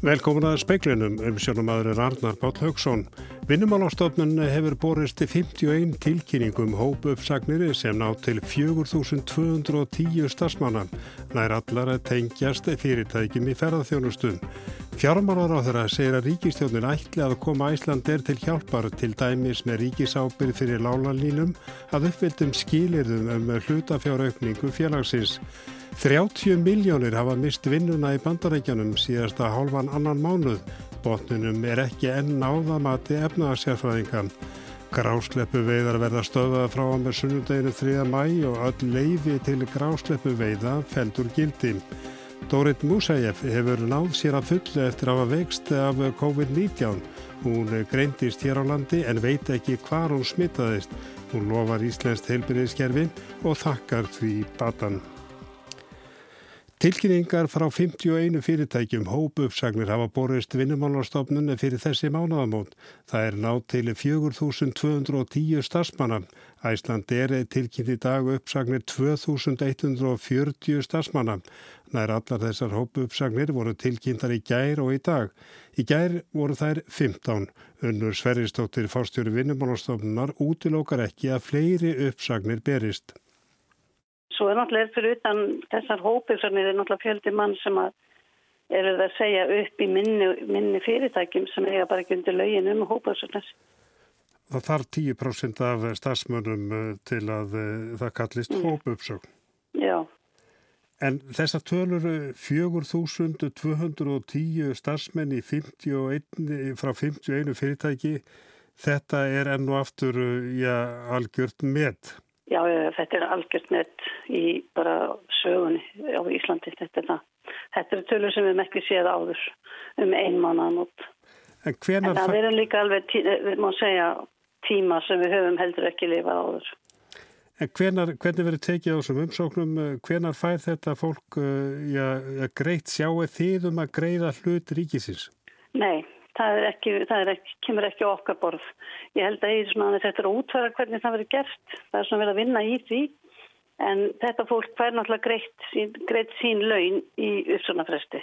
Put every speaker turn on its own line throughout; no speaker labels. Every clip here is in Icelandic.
Velkomin að speiklinum um sjónumadur Arnar Páll Haugsson. Vinnumálastofnun hefur borist 51 tilkynningum hópuppsagnir sem ná til 4210 stafsmanna. Nær allar að tengjast fyrirtækjum í ferðarþjónustum. Fjármálar á þeirra segir að ríkistjónin ætli að koma Æslandir til hjálpar til dæmis með ríkisábyrð fyrir lálalínum að uppvildum skilirðum um hlutafjáraukningu félagsins. 30 miljónir hafa mist vinnuna í bandarækjanum síðasta hálfan annan mánuð. Botnunum er ekki enn náðamati efnaðarsjárfræðinga. Grásleppu veiðar verða stöðað frá að með sunnundeginu 3. mæ og öll leifi til grásleppu veiða feldur gildi. Dorit Musaev hefur náð sér að fullu eftir að hafa veikst af COVID-19. Hún greindist hér á landi en veit ekki hvar hún smittaðist. Hún lofar Íslands heilbyrðiskerfi og þakkar því batan. Tilkynningar frá 51 fyrirtækjum hópuppsagnir hafa borist vinnumálarstofnun fyrir þessi mánuðamót. Það er nátt til 4210 starfsmanna. Æsland er tilkynnt í dag uppsagnir 2140 starfsmanna. Nær allar þessar hópuppsagnir voru tilkynntar í gær og í dag. Í gær voru þær 15. Unnur Sverristóttir fórstjóri vinnumálarstofnunar útilókar ekki að fleiri uppsagnir berist.
Svo er náttúrulega fyrir utan þessar hópilsarnir er náttúrulega fjöldi mann sem að eru það að segja upp í minni, minni fyrirtækjum sem eiga bara ekki undir lögin um hópilsarnir.
Það þarf 10% af stafsmönnum eh, til að eh, það kallist mm. hópuppsögn.
Já.
En þessar tölur 4210 starfsmenn í 51, frá 51 fyrirtæki, þetta er enn og aftur eh, já, algjört með.
Já, þetta er algjört nett í bara sögunni á Íslandi. Þetta er, það. Þetta er tölur sem við með ekki séð áður um einmánaðanótt. En, en það verður líka alveg, við má segja, tíma sem við höfum heldur ekki lifað áður.
En hvenar, hvernig verður tekið á þessum umsóknum? Hvenar fær þetta fólk uh, já, greitt sjáu þið um að greiða hlut ríkisins?
Nei, það, ekki, það ekki, kemur ekki okkar borð. Ég held að þetta er að útfæra hvernig það verður gert. Það er svona verið að vinna í því en þetta fólk fær náttúrulega greitt sín, greitt sín laun í uppsvonafresti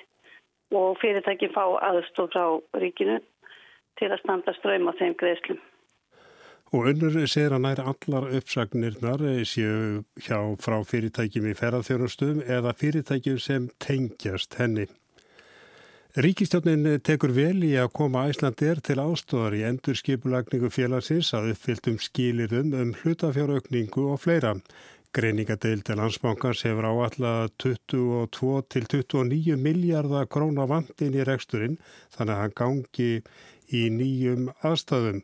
og fyrirtæki fá aðstóð frá ríkinu til að standa ströym á þeim greiðslum.
Og unnur segir að næri allar uppsagnirnar séu hjá frá fyrirtækjum í ferðarþjónustum eða fyrirtækjum sem tengjast henni. Ríkistjónin tekur vel í að koma Æslandir til ástóðar í endur skipulagningu félagsins að uppfylltum skilirðum um hlutafjáraukningu og fleira. Greiningadeil til landsbankars hefur áallega 22 til 29 miljardar króna vandin í reksturinn þannig að hann gangi í nýjum aðstæðum.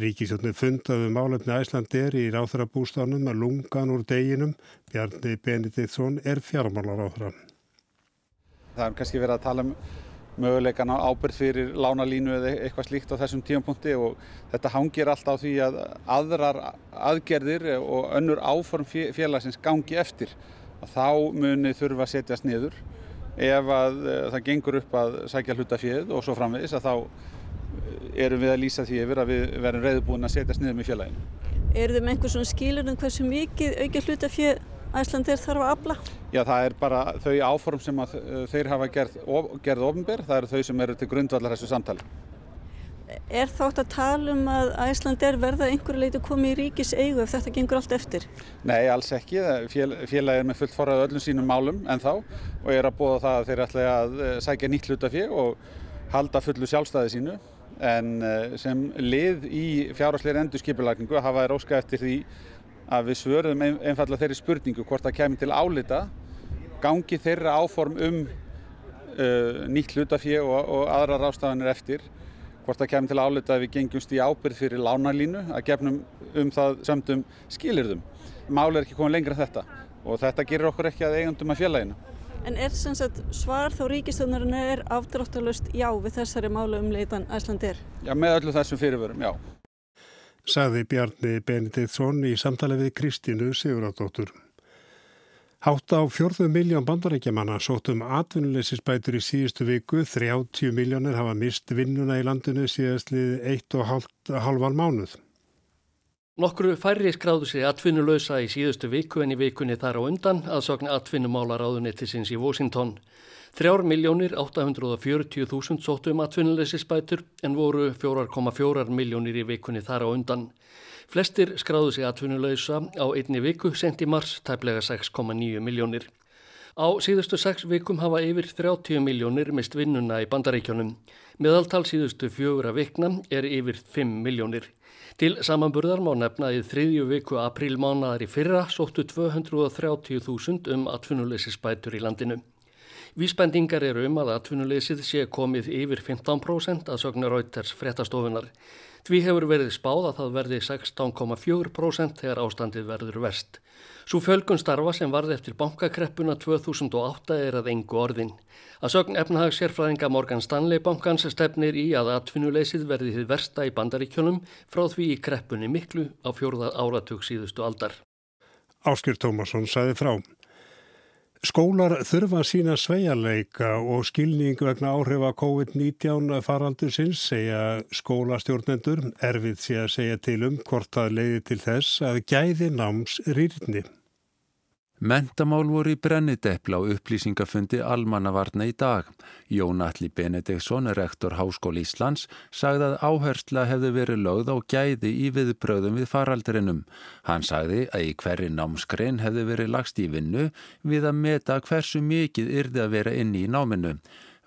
Ríkistjónin fundaði málefni Æslandir í ráþurabústanum að lungan úr deginum. Bjarni Benediktsson er fjármálar áþra.
Það er kannski verið að tala um möguleikan á ábyrð fyrir lánalínu eða eitthvað slíkt á þessum tímapunkti og þetta hangir alltaf á því að aðrar aðgerðir og önnur áform félagsins gangi eftir að þá muni þurfa að setjast niður ef að eh, það gengur upp að sækja hlutafjöð og svo framvegis að þá eh, erum við að lýsa því yfir að við verðum reyðbúin að setjast niður með félaginu.
Er þið með einhver svona skilur um hversu mikið aukja hlutafjöð Æslandir þarf að afla?
Já, það er bara þau áform sem uh, þeir hafa gerð, of, gerð ofinber, það eru þau sem eru til grundvallar þessu samtali.
Er þátt að tala um að Æslandir verða einhverju leiti komið í ríkis eigu ef þetta gengur allt eftir?
Nei, alls ekki. Fél, félagið er með fullt forrað öllum sínum málum en þá og er að bóða það að þeir ætla að uh, sækja nýtt hlutafið og halda fullu sjálfstæði sínu en uh, sem lið í fjárhásleiri endurskipilagningu hafa þeir óska eftir því að við svörðum einfallega þeirri spurningu hvort það kemur til álita gangi þeirra áform um uh, nýtt hlutafíu og, og aðra rástafanir eftir hvort það kemur til álita að við gengjumst í ábyrð fyrir lánalínu að gefnum um það sömdum skilirðum. Máli er ekki komið lengra þetta og þetta gerir okkur ekki að eigandum að félaginu.
En er sem sagt svar þá ríkistöðnarinn er aftráttalust já við þessari málu um leitan Æslandir?
Já, með öllu þessum fyrirvörum, já
sagði Bjarni Benediktsson í samtali við Kristínu Sigurðardóttur. Hátt á fjörðu miljón bandarækjamanna sóttum atvinnuleysisbætur í síðustu viku, 30 miljónir hafa mist vinnuna í landinu síðastlið 1,5 mánuð.
Nokkru færri skráðu sig atvinnulösa í síðustu viku en í vikunni þar á undan að sogna atvinnumálar áðunettisins í Washington. Þrjár miljónir 840.000 sóttu um atvinnuleysisbætur en voru 4,4 miljónir í vikunni þar á undan. Flestir skráðu sig atvinnuleysa á einni viku sent í mars tæplega 6,9 miljónir. Á síðustu sex vikum hafa yfir 30 miljónir mist vinnuna í bandaríkjónum. Meðaltal síðustu fjögur að vikna er yfir 5 miljónir. Til samanburðar má nefna í þriðju viku aprílmánaðar í fyrra sóttu 230.000 um atvinnuleysisbætur í landinu. Vísbendingar eru um að atvinnuleysið sé komið yfir 15% að sögna Rauters fréttastofunar. Því hefur verið spáð að það verði 16,4% þegar ástandið verður verst. Svo fjölgun starfa sem varði eftir bankakreppuna 2008 er að engu orðin. Að sögn efnahags sérfræðinga Morgan Stanley bankans stefnir í að atvinnuleysið verði þið versta í bandaríkjónum frá því í kreppunni miklu á fjórða áratug síðustu aldar.
Áskir Tómasson sæði frá. Skólar þurfa sína sveiarleika og skilning vegna áhrifa COVID-19 faraldur sinns segja skólastjórnendur erfið sé að segja til um hvort það leiði til þess að gæði náms rýrni.
Mentamál voru í brennidepla á upplýsingafundi almannavarna í dag. Jón Alli Benediktsson, rektor Háskóli Íslands, sagði að áhersla hefði verið lögð á gæði í viðbröðum við faraldrinum. Hann sagði að í hverri námskrein hefði verið lagst í vinnu við að meta hversu mikið yrði að vera inni í náminu.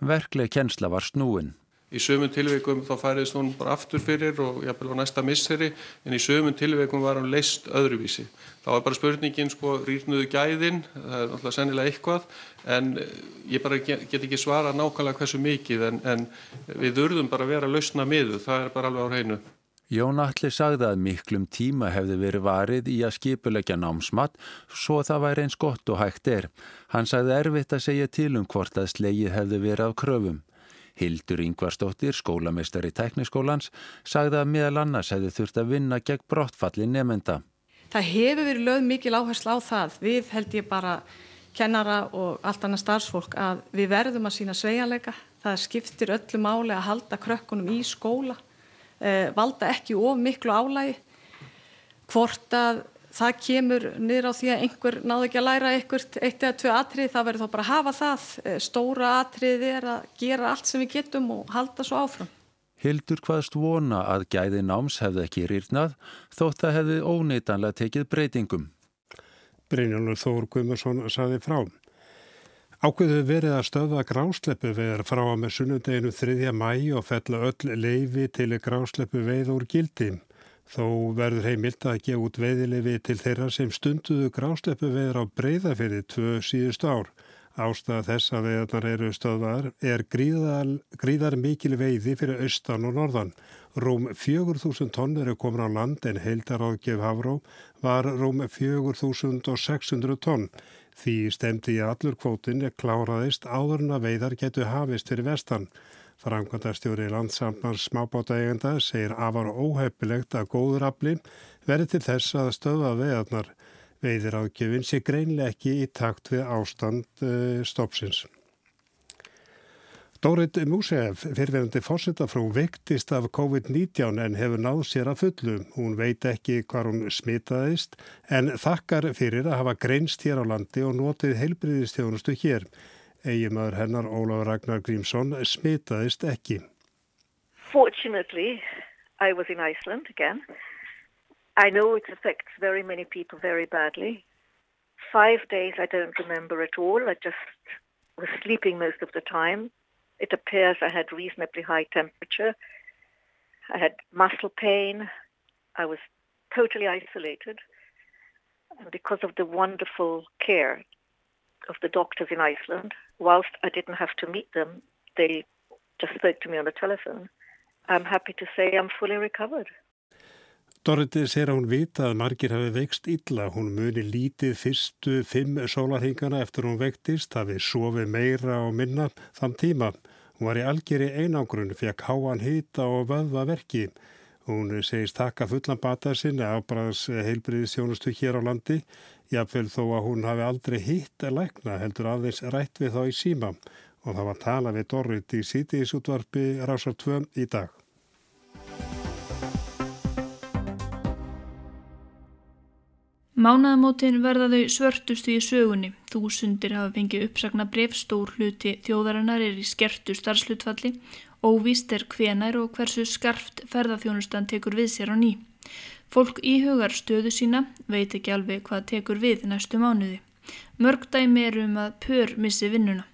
Verkleg kjensla var snúin.
Í sömum tilveikum þá færiðist hún bara aftur fyrir og jafnvel á næsta misseri en í sömum tilveikum var hún leist öðruvísi. Þá er bara spurningin sko rýrnuðu gæðin, það er náttúrulega sennilega eitthvað en eh, ég bara get ekki svara nákvæmlega hversu mikið en, en við urðum bara að vera að lausna miðu, það er bara alveg á hreinu.
Jón Alli sagði að miklum tíma hefði verið varið í að skipulegja námsmatt svo það væri eins gott og hægt er. Hann sagði erfitt að segja til um hvort að slegið hefði verið af kröfum. Hildur Yngvarstóttir, skólameistari tækniskólans, sagði að meðal annars hefði þurft að vinna gegn brottfalli nefnda.
Það hefur verið lögð mikil áherslu á það. Við held ég bara kennara og allt annað starfsfólk að við verðum að sína sveianleika. Það skiptir öllu máli að halda krökkunum í skóla, eh, valda ekki of miklu álægi. Hvort að það kemur niður á því að einhver náðu ekki að læra einhvert eitt eða tvö atrið, það verður þá bara að hafa það. Eh, stóra atrið er að gera allt sem við getum og halda svo áfram.
Hildur hvaðst vona að gæði náms hefði ekki rýrnað þótt að hefði óneitanlega tekið breytingum.
Brynjólfur Þór Guðmursson saði frá. Ákveðu verið að stöða grásleppu veðar frá að með sunnudeginu 3. mæ og fell öll leifi til grásleppu veið úr gildið. Þó verður heimilt að gefa út veiðilefi til þeirra sem stunduðu grásleppu veður á breyðafyrði tvö síðust ár. Ástæða þess að veðarnar eru stöðvar er gríðar, gríðar mikil veiði fyrir austan og norðan. Rúm 4.000 tonn eru komin á land en heildaráðgef Havró var rúm 4.600 tonn. Því stemdi í allur kvótin kláraðist áðurna veiðar getur hafist fyrir vestan. Framkvæmdastjóri landsamans smábátaegenda segir afar óhefilegt að góður afli verði til þess að stöða veðarnar veiðir ágjöfin sé greinlega ekki í takt við ástand uh, stoppsins. Dórit Músef, fyrirverandi fórsetafrú, vektist af COVID-19 en hefur náð sér að fullu. Hún veit ekki hvað hún smitaðist en þakkar fyrir að hafa greinst hér á landi og notið heilbriðistjónustu hér. Hennar Ólaf Ragnar Grímsson smitaðist ekki.
Fortunately, I was in Iceland again. I know it affects very many people very badly. Five days I don't remember at all. I just was sleeping most of the time. It appears I had reasonably high temperature. I had muscle pain. I was totally isolated. And because of the wonderful care of the doctors in Iceland, whilst I didn't have to meet them, they just spoke to me on the telephone. I'm happy to say I'm fully recovered.
Dorriti sér að hún vita að margir hafi veikst illa. Hún muni lítið fyrstu fimm sólarhingana eftir hún veiktist, hafi sofið meira og minna þann tíma. Hún var í algjörði einangrun, fekk háan hýta og vöðva verki. Hún segist taka fullan bata sinni ábræðs heilbriðistjónustu hér á landi Jáfnveil þó að hún hafi aldrei hitt að lækna heldur aðeins rætt við þá í síma og það var tala við Dorrit í sítiðisútvarpi Rásar 2 í dag.
Mánaðamótin verða þau svörtustu í sögunni. Þúsundir hafa fengið uppsagna brefstór hluti þjóðarinnar er í skertu starfslutfalli. Óvíst er hvenar og hversu skarft ferðarþjónustan tekur við sér á ný. Fólk íhugar stöðu sína, veit ekki alveg hvað tekur við næstu mánuði. Mörg dæmi er um að pör missi vinnuna.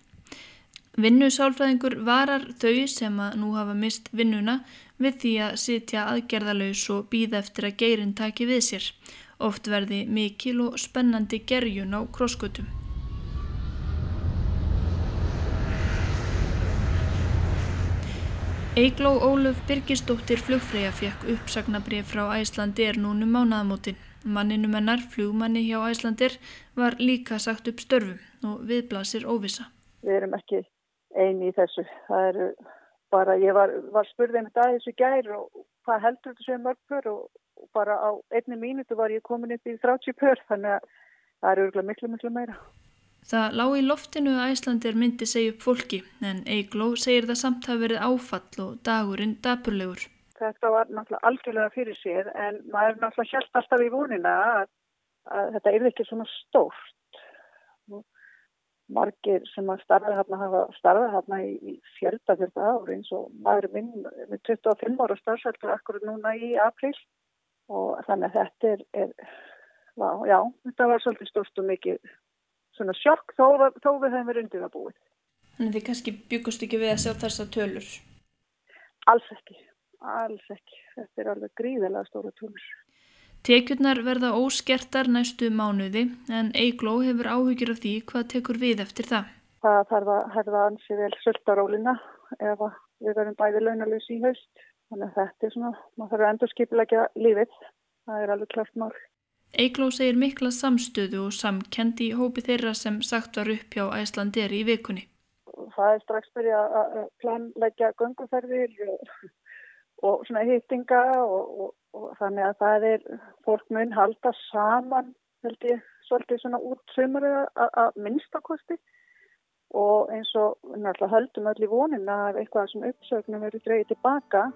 Vinnusálfræðingur varar þau sem að nú hafa mist vinnuna við því að sitja aðgerðalauðs og býða eftir að geirin taki við sér. Oft verði mikil og spennandi gerjun á krosskutum. Eigló Óluf Birgisdóttir flugfræja fekk uppsagnabrið frá Æslandir núnum mánaðamótin. Manninum hennar, flugmanni hjá Æslandir, var líka sagt upp störfum og viðblasir óvisa.
Við erum ekki eini í þessu. Það eru bara, ég var, var spurðið með það þessu gær og hvað heldur þetta sem mörgpur og bara á einni mínutu var ég komin upp í 30 pör þannig að það er örgulega miklu miklu meira.
Það lág í loftinu að Æslandir myndi segja upp fólki en Eigló segir það samt hafa verið áfall og dagurinn dapurlegur.
Þetta var náttúrulega algjörlega fyrir sér en maður er náttúrulega hjálp alltaf í vonina að, að þetta er ekki svona stórt. Margir sem að starfa hérna hafa starfað hérna í, fjölda fjölda ári eins og maður er minn með 25 ára starfsæltur akkur núna í april og þannig að þetta er, er já, já, þetta var svolítið stórst og mikið svona sjokk þó, þó við hefum verið undir það búið.
Þannig þið kannski byggust ekki við að sjá þessa tölur?
Alls ekki, alls ekki. Þetta er alveg gríðilega stóra tölur.
Tekjurnar verða óskertar næstu mánuði en Eigló hefur áhugir af því hvað tekur við eftir það.
Það þarf að herða ansi vel söldarólina ef við verðum bæði launalus í haust Þannig að þetta er svona, maður þarf að endur skipilegja lífið, það er alveg klart mál.
Eigló segir mikla samstöðu og samkendi í hópi þeirra sem sagt var upp hjá Æslandir í vikunni.
Það er strax byrja að planleggja gönguferðir og, svona hýttinga og, og, og þannig að það er fólk mun halda saman held ég svolítið svona út sömur að minnstakosti og eins og náttúrulega höldum öll í vonin að eitthvað sem uppsögnum verið dreyið tilbaka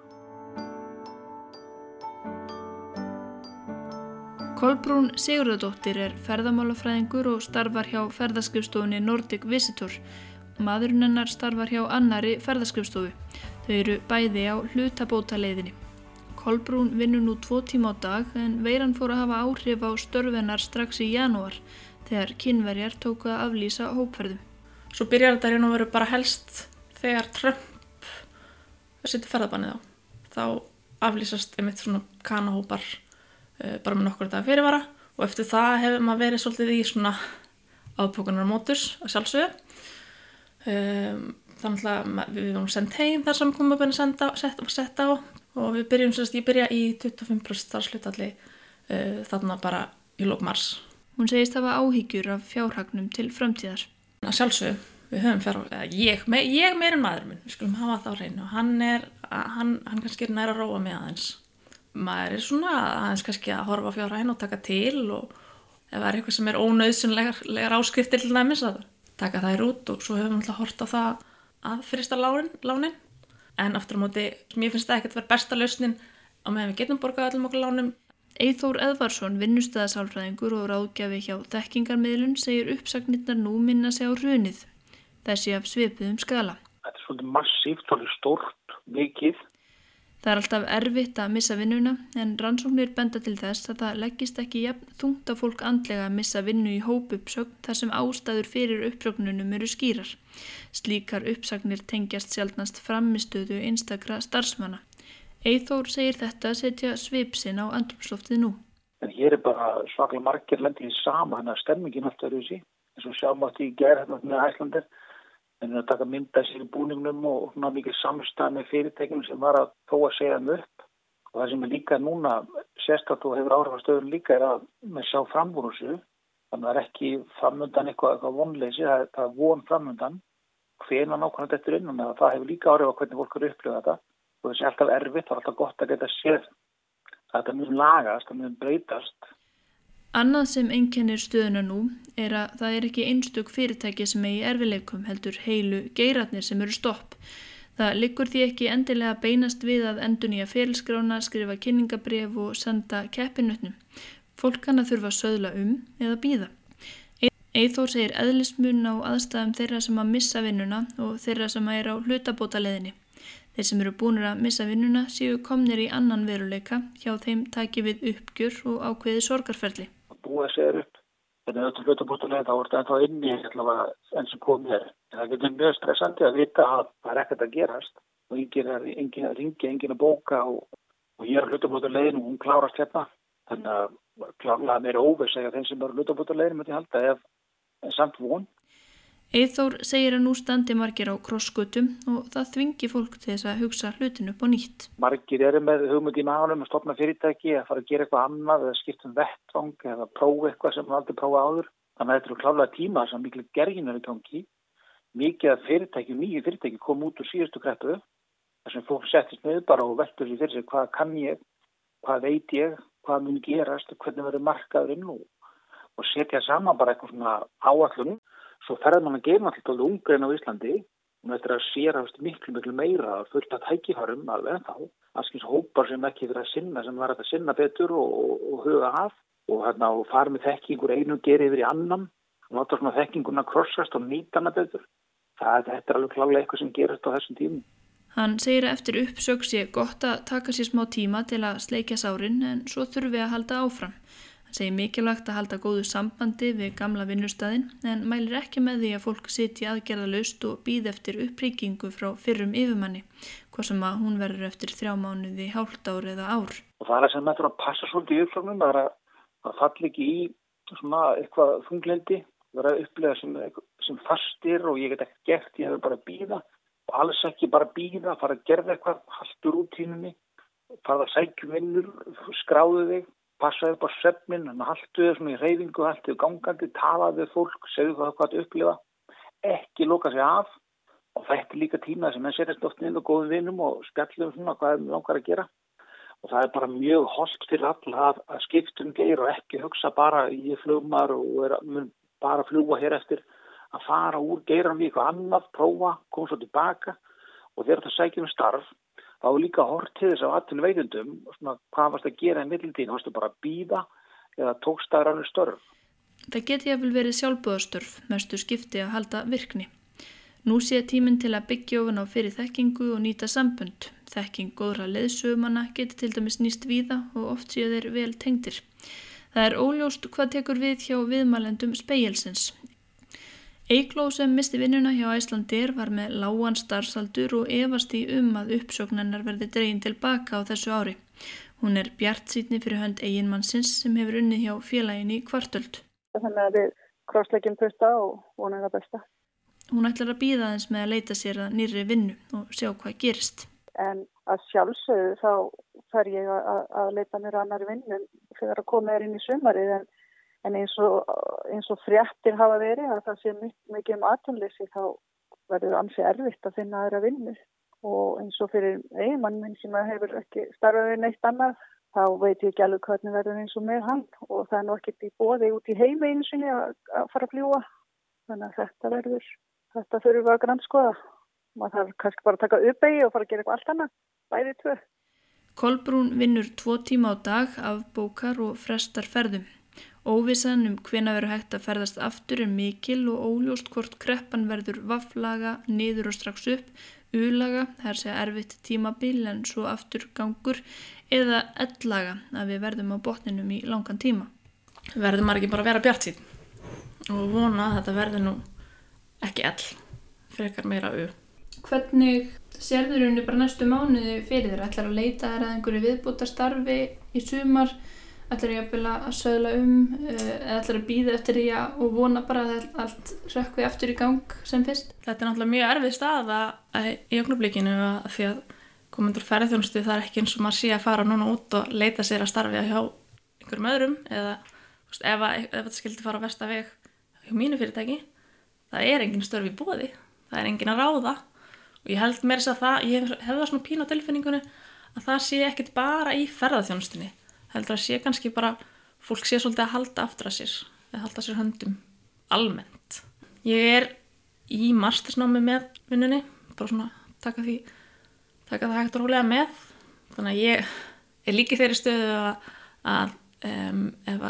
Kolbrún Sigurðardóttir er ferðamálafræðingur og starfar hjá ferðaskrifstofunni Nordic Visitor. Maðurinn hennar starfar hjá annari ferðaskrifstofu. Þau eru bæði á hlutabóta leiðinni. Kolbrún vinnur nú tvo tíma á dag en veiran fór að hafa áhrif á störfennar strax í janúar þegar kynverjar tóku að aflýsa hópferðum.
Svo byrjar þetta hérna að vera bara helst þegar Trump setur ferðabannið á. Þá aflýsast einmitt svona kanahópar bara með nokkur dag fyrirvara. Og eftir það hefur maður verið svolítið í svona ápókunar mótus að sjálfsögðu. Um, þannig að við erum sendt heim þar sem komum að senda, set, á. Og við byrjum sérst, ég byrja í 25% starfslutalli uh, þarna bara í lók mars.
Hún segist að það var áhyggjur af fjárhagnum til framtíðar.
Að sjálfsögðu, við höfum fjárhagn ég, me, ég meirinn maður minn, við skulum hafa það á hreinu. Hann er, hann, hann kannski er næra að róa mig aðeins maður er svona aðeins kannski að horfa fjárhæn og taka til og ef það er eitthvað sem er ónauðsynlegar áskriftir til næmis að taka þær út og svo hefur við alltaf hort á það að fyrsta lánin. En aftur á móti, mér finnst það ekkert að vera besta lausnin á meðan við getum borgað öllum okkur lánum.
Eithór Edvarsson, vinnustæðasálfræðingur og ráðgjafi hjá þekkingarmiðlun segir uppsagnirnar nú minna sig á hrunið. Þessi af svipuðum skala.
Þetta er svolítið massíft, svolítið stort, mikið
Það er alltaf erfitt að missa vinnuna en rannsóknir benda til þess að það leggist ekki jafn þungt á fólk andlega að missa vinnu í hópuppsögn þar sem ástæður fyrir uppsögnunum eru skýrar. Slíkar uppsagnir tengjast sjálfnast framistöðu einstakra starfsmanna. Eithór segir þetta að setja svipsin á andrumsloftið nú.
En hér er bara svaklega margir lendið saman að stemmingin alltaf eru þessi. En svo sjáum við að því gerðum með æslandir en að taka mynda sér í búningnum og svona mikið samstað með fyrirtekinum sem var að þó að segja um upp. Og það sem er líka núna sérstaklega og hefur áhrif að stöðun líka er að með sjá frambúrusu þannig að það er ekki framöndan eitthvað, eitthvað vonleysi, það er, það er von framöndan hvena nákvæmlega þetta er innan það hefur líka áhrif að hvernig fólk eru upplifað þetta. Og þessi er alltaf erfitt, það er alltaf gott að geta séð. Að þetta mjög lagast, það mjög breytast
Annað sem einkennir stöðuna nú er að það er ekki einstök fyrirtæki sem er í erfileikum heldur heilu geiratnir sem eru stopp. Það liggur því ekki endilega beinast við að endur nýja félskrána, skrifa kynningabref og senda keppinutnum. Fólk kann að þurfa að söðla um eða býða. Eithór segir eðlismun á aðstæðum þeirra sem að missa vinnuna og þeirra sem að er á hlutabóta leðinni. Þeir sem eru búinir að missa vinnuna séu komnir í annan veruleika hjá þeim taki við uppgjur og ákveði sorgarferli.
Búið að segja upp. Að þetta hlutabóta leðin þá er þetta ennþá inni enn sem komið er. Það getur mjög stressandi að vita að það er ekkert að gerast og enginn er, engin að ringja, enginn að bóka og, og ég er hlutabóta leðin og hún klárast hérna. Þannig að kláraða mér óviss eða þeim sem eru hlutabóta leðin myndi halda ef samt von.
Eithór segir að nú standi margir á krosskutum og það þvingi fólk til þess að hugsa hlutin upp og nýtt.
Margir eru með hugmynd í maðunum að stopna fyrirtæki, að fara að gera eitthvað annað eða skipta um vettvang eða prófa eitthvað sem maður aldrei prófa áður. Þannig að þetta eru klálega tíma sem miklu gergin er í gangi. Mikið að fyrirtæki, nýju fyrirtæki kom út úr síðustu kreppu þar sem fólk settist með bara og veldur sér fyrir sig hvað kann ég, hvað veit ég, hvað mun gerast, hvernig verður markaðurinn og og setja saman bara eitthvað svona áallum svo ferður mann að gefa alltaf ungrein á Íslandi. Og þetta er að sérast miklu miklu meira fullt að tækifarum alveg en þá aðskins hópar sem ekki verið að sinna sem var að sinna betur og, og, og huga af og hérna og fara með þekkingur einu gerði yfir í annan. Og láta svona þekkinguna krossast og nýta hana betur. Það þetta er alveg klálega eitthvað sem gerast á þessum tímum.
Hann segir að eftir uppsöks ég gott að taka sér smá tíma til að sleikja sárin en svo þurfi að halda áfram segir mikilvægt að halda góðu sambandi við gamla vinnustæðin en mælir ekki með því að fólk sitja aðgerðalust og býð eftir upprýkingu frá fyrrum yfirmanni, hvað sem að hún verður eftir þrjá mánuði, hálft ár eða ár.
Og það er sem þetta að passa svolítið í uppflögnum, það er að það falli ekki í svona eitthvað þunglendi, það er að upplega sem, sem fastir og ég get ekki gert, ég hefur bara að býða og alls ekki bara að býða, fara að gerða eitthvað, haldur út tínunni, fara að sækjum vinnur, skráðu þig passaði upp á söfnin, hann halduði svona í reyfingu, halduði gangandi, talaði fólk, segðu hvað það upplifa, ekki loka sig af. Og þetta er líka tíma sem henn setjast oft inn og góðum vinnum og spjallum svona hvað er langar að gera. Og það er bara mjög holdt fyrir alla að, að skiptum geir og ekki hugsa bara í flugmar og er, bara fljúa hér eftir. Að fara úr geiranum í eitthvað annað, prófa, koma svo tilbaka. Og þegar það sækjum starf þá er líka hort til þess að allir veitundum hvað varst að gera í mittiltíðin, varst að bara býða eða tókstæðar annir störf.
Það geti að verið sjálfbúðastörf mestu skipti að halda virkni. Nú sé tíminn til að byggja ofan á fyrir þekkingu og nýta sambund. Þekking góðra leðsögumanna geti til dæmis nýst víða og oft séu þeir vel tengdir. Það er óljóst hvað tekur við hjá viðmælendum speilsins Eikló sem misti vinnuna hjá Æslandir var með lágan starfsaldur og efast í um að uppsóknennar verði dregin tilbaka á þessu ári. Hún er bjart sítni fyrir hönd eiginmannsins sem hefur unnið hjá félagin í kvartöld.
Þannig að við krosslegjum fyrsta og vonum það besta.
Hún ætlar að býða þess með að leita sér að nýri vinnu og sjá hvað gerist.
En að sjálfsögðu þá fer ég að, að leita mér að annari vinnu fyrir að koma þér inn í sumarið en En eins og, eins og fréttir hafa verið að það sé mikið um aðtunleysi þá verður ansið erfitt að finna aðra vinnu og eins og fyrir eiginmann minn sem hefur ekki starfaði neitt annað þá veit ég ekki alveg hvernig verður eins og með hann og það er nú ekkert í bóði út í heimi eins og að, að fara að fljúa þannig að þetta verður, þetta þurfum við að grannskoða maður þarf kannski bara að taka uppegi og fara að gera eitthvað allt annað, bæðið tvö.
Kolbrún vinnur tvo tíma á dag af bókar og frestar ferðum. Óvissan um hvena veru hægt að ferðast aftur er mikil og óljóst hvort kreppan verður vafflaga, niður og strax upp, ulaga, það er segja erfitt tímabil en svo aftur gangur, eða ellaga að við verðum á botninum í langan tíma.
Verður maður ekki bara að vera bjart sín og vona að þetta verður nú ekki ell, frekar meira au.
Hvernig sérður henni bara næstu mánuði fyrir þér? Ætlar að leita þér að einhverju viðbútastarfi í sumar? Ætlar ég að sögla um eh, eða ætlar að býða eftir því að og vona bara að allt rökkvi aftur í gang sem fyrst.
Þetta er náttúrulega mjög erfið staða í oknublikinu því að komundur ferðjónustu það er ekki eins og maður sé að fara núna út og leita sér að starfi hjá einhverjum öðrum eða veist, ef, ef þetta skildi fara á vestaveg hjá mínu fyrirtæki það er engin störfi bóði, það er engin að ráða og ég held mér þess að það, ég hef það svona pín á tilfinningunni að það sé ekkit bara í ferðarþjónustunni heldur að sé kannski bara fólk sé svolítið að halda aftur að sér eða halda sér höndum almennt. Ég er í mastersnámi með vinnunni bara svona taka því taka það hægt og rólega með. Þannig að ég er líki þeirri stöðu að, að um, ef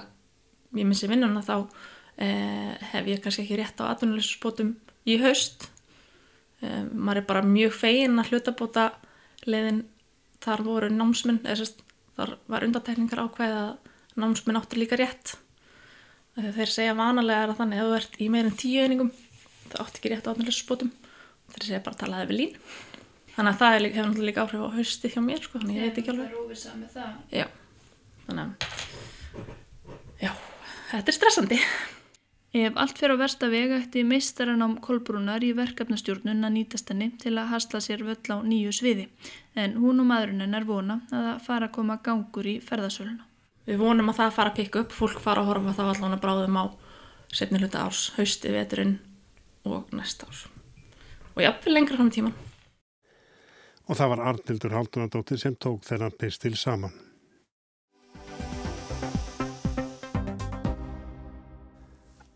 ég missi vinnuna þá uh, hef ég kannski ekki rétt á atvinnuleysisbótum í haust. Um, maður er bara mjög fegin að hlutabóta leiðin þar voru námsmenn eða þar var undatekningar ákveð að námsmenn áttur líka rétt. Þeir segja vanalega er að þannig að þú ert í meirin tíu einingum það átt ekki rétt á atvinnuleysisbótum. Þeir segja bara talaði við lín. Þannig að það hefur náttúrulega líka áhrif á hausti hjá mér sko, þannig ég veit ekki alveg. já, þannig að já, þetta er stressandi
Ef allt fyrir að versta vega ætti meistaran ám Kolbrúnar í verkefnastjórnun að nýtast henni til að hasla sér völl á nýju sviði en hún og maðurinn hennar vona að það fara að koma gangur í ferðasöluna.
Við vonum að það fara að pikka upp, fólk fara að horfa þá allan að bráðum á setni hluta árs, hausti, veturinn og næsta árs og jáfnveg lengra fram tíman.
Og það var Arnildur Haldunadóttir sem tók þennan pistil saman.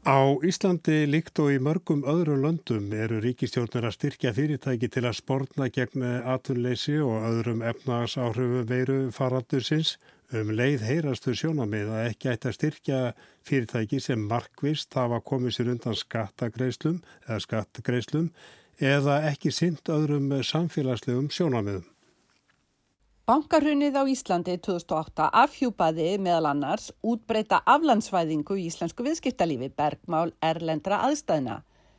Á Íslandi líkt og í mörgum öðrum löndum eru ríkistjórnir að styrkja fyrirtæki til að spórna gegn aturleysi og öðrum efnagsáhrifum veiru faraldursins um leið heyrastu sjónamið að ekki ætti að styrkja fyrirtæki sem markvist hafa komið sér undan skattagreislum eða skattgreislum eða ekki synd öðrum samfélagslegum sjónamiðum.
Bankarhunnið á Íslandi 2008 afhjúpaði meðal annars útbreyta aflandsvæðingu í íslensku viðskiptalífi bergmál erlendra aðstæðna.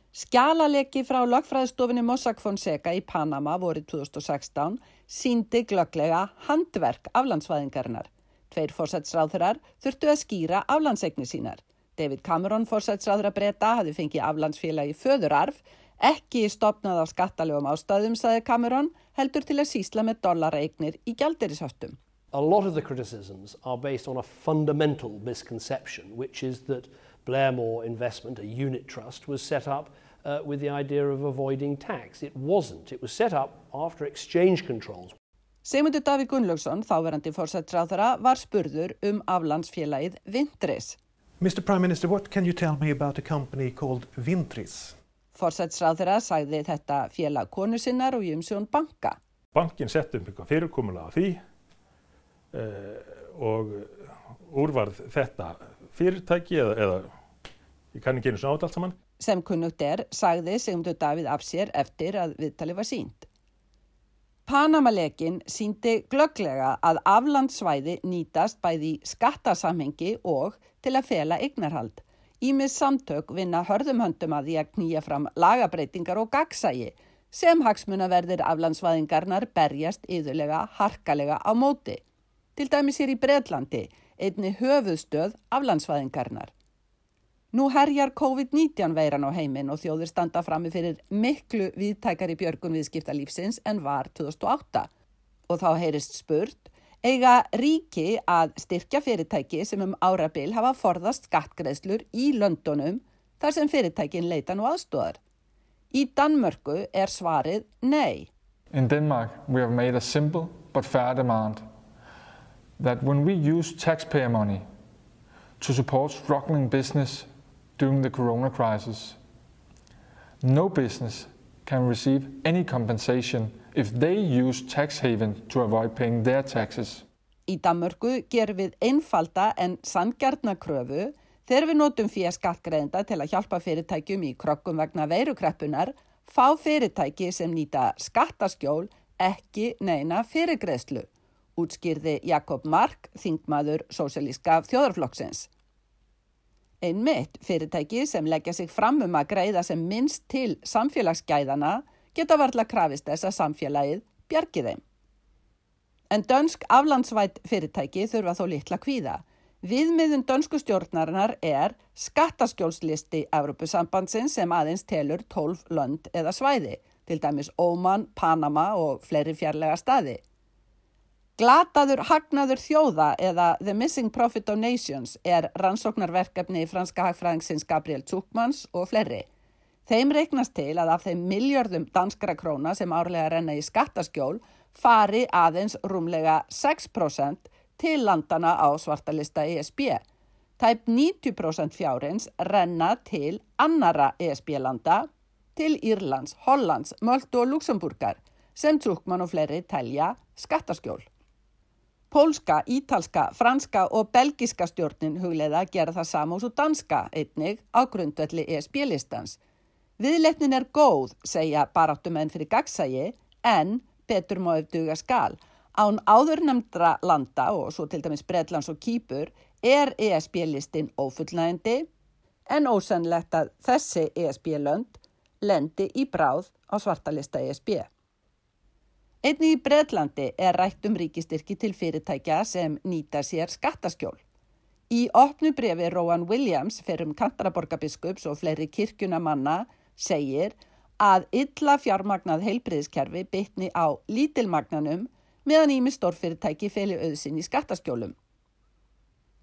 Skjálalegi frá lagfræðstofinni Mossack Fonseca í Panama voru 2016 síndi glögglega handverk aflandsvæðingarinnar. Tveir fórsætsráðurar þurftu að skýra aflandsegnir sínar. David Cameron fórsætsráður að breyta hafi fengið aflandsfélagi föðurarf Ekki stopnað á skattalegum ástæðum, saði Cameron, heldur til að sísla með dollareignir í gjaldirishöftum.
A lot of the criticisms are based on a fundamental misconception, which is that Blairmore Investment, a unit trust, was set up uh, with the idea of avoiding tax. It wasn't. It was set up after exchange controls.
Sigmundur Davík Gunnlaugsson, þáverandi fórsættráðara, var spurður um aflandsfélagið Vintris.
Mr Prime Minister, what can you tell me about a company called Vintris?
Forsætsráðura sagði þetta félag konu sinnar og Jumsjón banka.
Bankin sett um eitthvað fyrirkomulega á því uh, og úrvarð þetta fyrirtæki eða, eða ég kann ekki einu svona át allt saman.
Sem kunnugt er sagði Sigmundur Davíð af sér eftir að viðtali var sínt. Panamalekin síndi glögglega að aflandsvæði nýtast bæði skattasamhengi og til að fela eignarhald. Ímið samtök vinna hörðum höndum að því að knýja fram lagabreitingar og gagsægi sem hagsmunaverðir aflandsvæðingarnar berjast yðurlega harkalega á móti. Til dæmis hér í Breitlandi, einni höfuðstöð aflandsvæðingarnar. Nú herjar COVID-19 veiran á heiminn og þjóður standa frammi fyrir miklu viðtækari björgun viðskiptalífsins en var 2008 og þá heyrist spurt eiga ríki að styrkja fyrirtæki sem um árabil hafa forðast skattgreðslur í löndunum þar sem fyrirtækin leita nú aðstóðar. Í Danmörku er svarið nei.
In Denmark we have made a simple but fair demand that when we use taxpayer money to support struggling business during the corona crisis, no business can receive any compensation if they use tax haven to avoid paying their taxes.
Í Danmörku gerum við einfalda en sangjarnakröfu þegar við notum fyrir skattgreðenda til að hjálpa fyrirtækjum í krokkum vegna veirukreppunar fá fyrirtæki sem nýta skattaskjól ekki neina fyrirgreðslu, útskýrði Jakob Mark, þingmaður Sósialíska þjóðarflokksins. Einn mitt fyrirtæki sem leggja sig fram um að greiða sem minnst til samfélagsgæðana geta varðla krafist þess að samfélagið bjargi þeim. En dönsk aflandsvætt fyrirtæki þurfa þó litla kvíða. Viðmiðun dönsku stjórnarinnar er skattaskjólslisti Evropasambandsins sem aðeins telur 12 lönd eða svæði, til dæmis Óman, Panama og fleiri fjarlæga staði. Glataður hagnaður þjóða eða The Missing Profit Donations er rannsóknarverkefni í franska hagfræðingsins Gabriel Zuckmans og fleiri. Þeim reiknast til að af þeim miljardum danskra króna sem árlega renna í skattaskjól fari aðeins rúmlega 6% til landana á svartalista ESB. Tæp 90% fjárins renna til annara ESB-landa, til Írlands, Hollands, Möldu og Luxemburgar sem Trúkmann og fleiri telja skattaskjól. Pólska, ítalska, franska og belgiska stjórnin hugleiða gera það sama og danska einnig á grundvelli ESB-listans. Viðletnin er góð, segja baráttumenn fyrir gagsægi, en betur má eftir skal. Án áðurnemndra landa og svo til dæmis Breitlands og Kýpur er ESB-listin ófullnægindi en ósennlegt að þessi ESB-lönd lendi í bráð á svartalista ESB. Einnig í Breitlandi er rætt um ríkistyrki til fyrirtækja sem nýta sér skattaskjól. Í opnu brefi Rowan Williams fyrir um Kantaraborgabiskups og fleiri kirkjuna manna segir að illa fjármagnað heilbriðiskerfi bytni á lítilmagnanum meðan ími stórfyrirtæki feli auðsinn í skattaskjólum.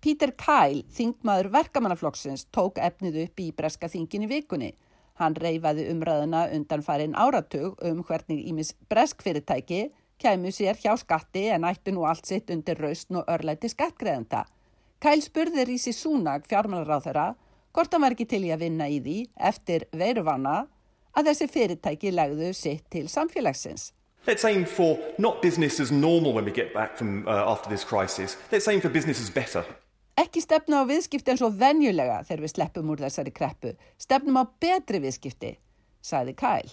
Peter Kyle, þingmaður verkamannaflokksins, tók efnið upp í breska þingin í vikunni Hann reyfaði umræðuna undan farin áratug um hvernig Ímis breskfyrirtæki kæmu sér hjá skatti en ættu nú allt sitt undir raustn og örlæti skattgreðenda. Kæl spurði Rísi Súnag fjármálaráð þeirra hvort hann var ekki til í að vinna í því eftir veruvanna að þessi fyrirtæki legðu sitt til samfélagsins.
Let's aim for not business as normal when we get back from uh, after this crisis. Let's aim for business as better.
Ekki stefna á viðskipti eins og venjulega þegar við sleppum úr þessari kreppu. Stefnum á betri viðskipti, sagði Kæl.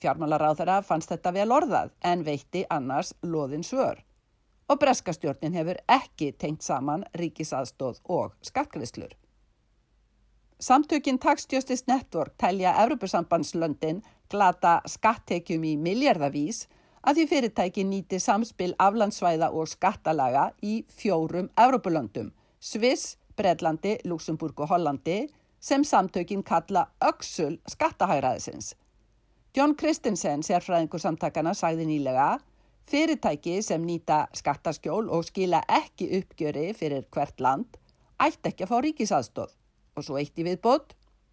Fjármálaráðara fannst þetta vel orðað en veitti annars loðin svör. Og breskastjórnin hefur ekki tengt saman ríkisaðstóð og skattgriðslur. Samtökinn Tax Justice Network telja Evropasambandslöndin glata skattekjum í miljardavís að því fyrirtæki nýti samspil aflandsvæða og skattalaga í fjórum Evropalöndum Sviss, Bredlandi, Luxemburg og Hollandi sem samtökin kalla öksul skattahæraðisins. John Christensen, sérfræðingur samtakana, sagði nýlega fyrirtæki sem nýta skattaskjól og skila ekki uppgjöri fyrir hvert land ætti ekki að fá ríkisaðstóð. Og svo eitt í viðbót.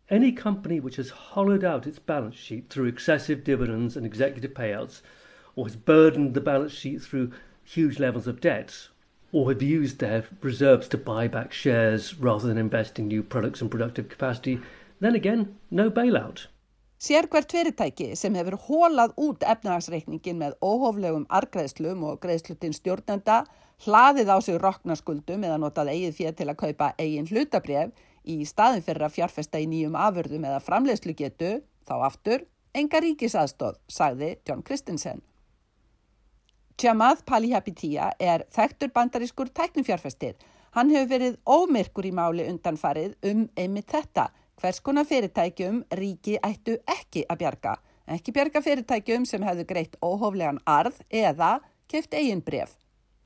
Any company which has hollowed out its balance sheet through excessive dividends and executive payouts or has burdened the balance sheet through huge levels of debts or have used their reserves to buy back shares rather than invest in new products and productive capacity, then again, no bailout.
Sér hvert fyrirtæki sem hefur hólað út efnahagsreikningin með óhóflegum argreðslum og greiðslutinn stjórnenda hlaðið á sig roknaskuldum eða notað eigið fyrir til að kaupa eigin hlutabref í staðin fyrir að fjárfesta í nýjum afurðum eða framleiðslu getu, þá aftur, enga ríkisaðstóð, sagði John Christensen. Jamad Palihapitia er þekktur bandarískur tæknifjárfæstir. Hann hefur verið ómyrkur í máli undanfarið um einmitt þetta. Hvers konar fyrirtækjum ríki ættu ekki að bjarga. Ekki bjarga fyrirtækjum sem hefðu greitt óhóflegan arð eða keft eigin bref.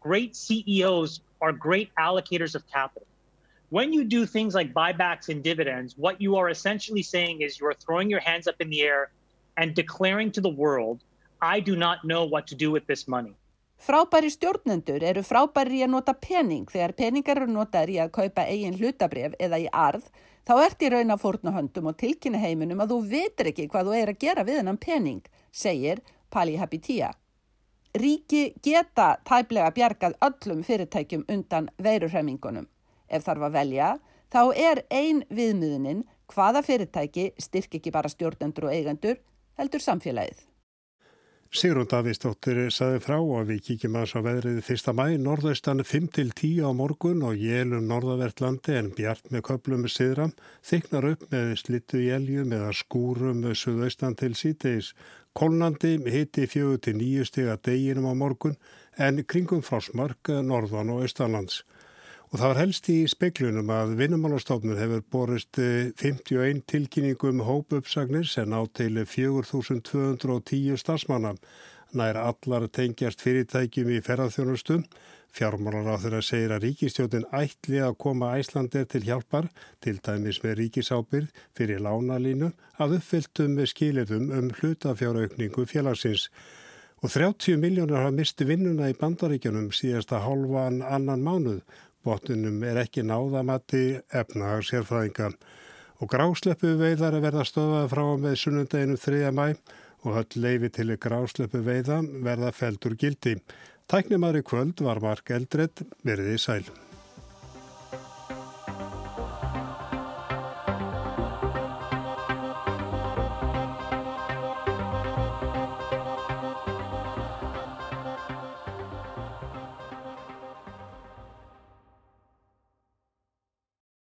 Great CEOs are great allocators of capital. When you do things like buybacks and dividends, what you are essentially saying is you are throwing your hands up in the air and declaring to the world I do not know what to do with this money.
Frábæri stjórnendur eru frábæri í að nota pening þegar peningar eru notaður í að kaupa eigin hlutabref eða í arð þá ert í raun að fórna höndum og tilkynna heiminum að þú veitir ekki hvað þú er að gera við hennan pening, segir Pali Habitia. Ríki geta tæplega bjargað öllum fyrirtækjum undan veirurhemmingunum. Ef þarf að velja, þá er ein viðmiðunin hvaða fyrirtæki styrk ekki bara stjórnendur og eigendur heldur samfélagið.
Sigrun Davíðsdóttir saði frá og við kíkjum að svo veðrið fyrsta mæ, norðaustan 5-10 á morgun og jélum norðavertlandi en bjart með köplum með siðram, þyknar upp með slittu jéljum eða skúrum með suðaustan til síteis. Kólnandi hitti 4-9 stiga deginum á morgun en kringum frásmark norðan og austanlands. Og það var helst í speiklunum að vinnumálastofnun hefur borist 51 eh, tilkynningum hópuppsagnir sem ná til 4210 starfsmanna. Nær allar tengjast fyrirtækjum í ferðarþjónustum. Fjármálar á þeirra segir að ríkistjótin ætli að koma æslandir til hjálpar, til dæmis með ríkisábyrð fyrir lánalínu, að uppfylltum með skilirðum um hlutafjáraukningu félagsins. Og 30 miljónar hafa misti vinnuna í bandaríkjunum síðasta hálfan annan mánuð botnunum er ekki náðamatti efnagar sérfræðinga og grásleppu veiðar að verða stöðað frá með sunnundeginu 3. mæ og höll leifi til grásleppu veiða verða feldur gildi. Tæknimaður í kvöld var Mark Eldred, verið í sæl.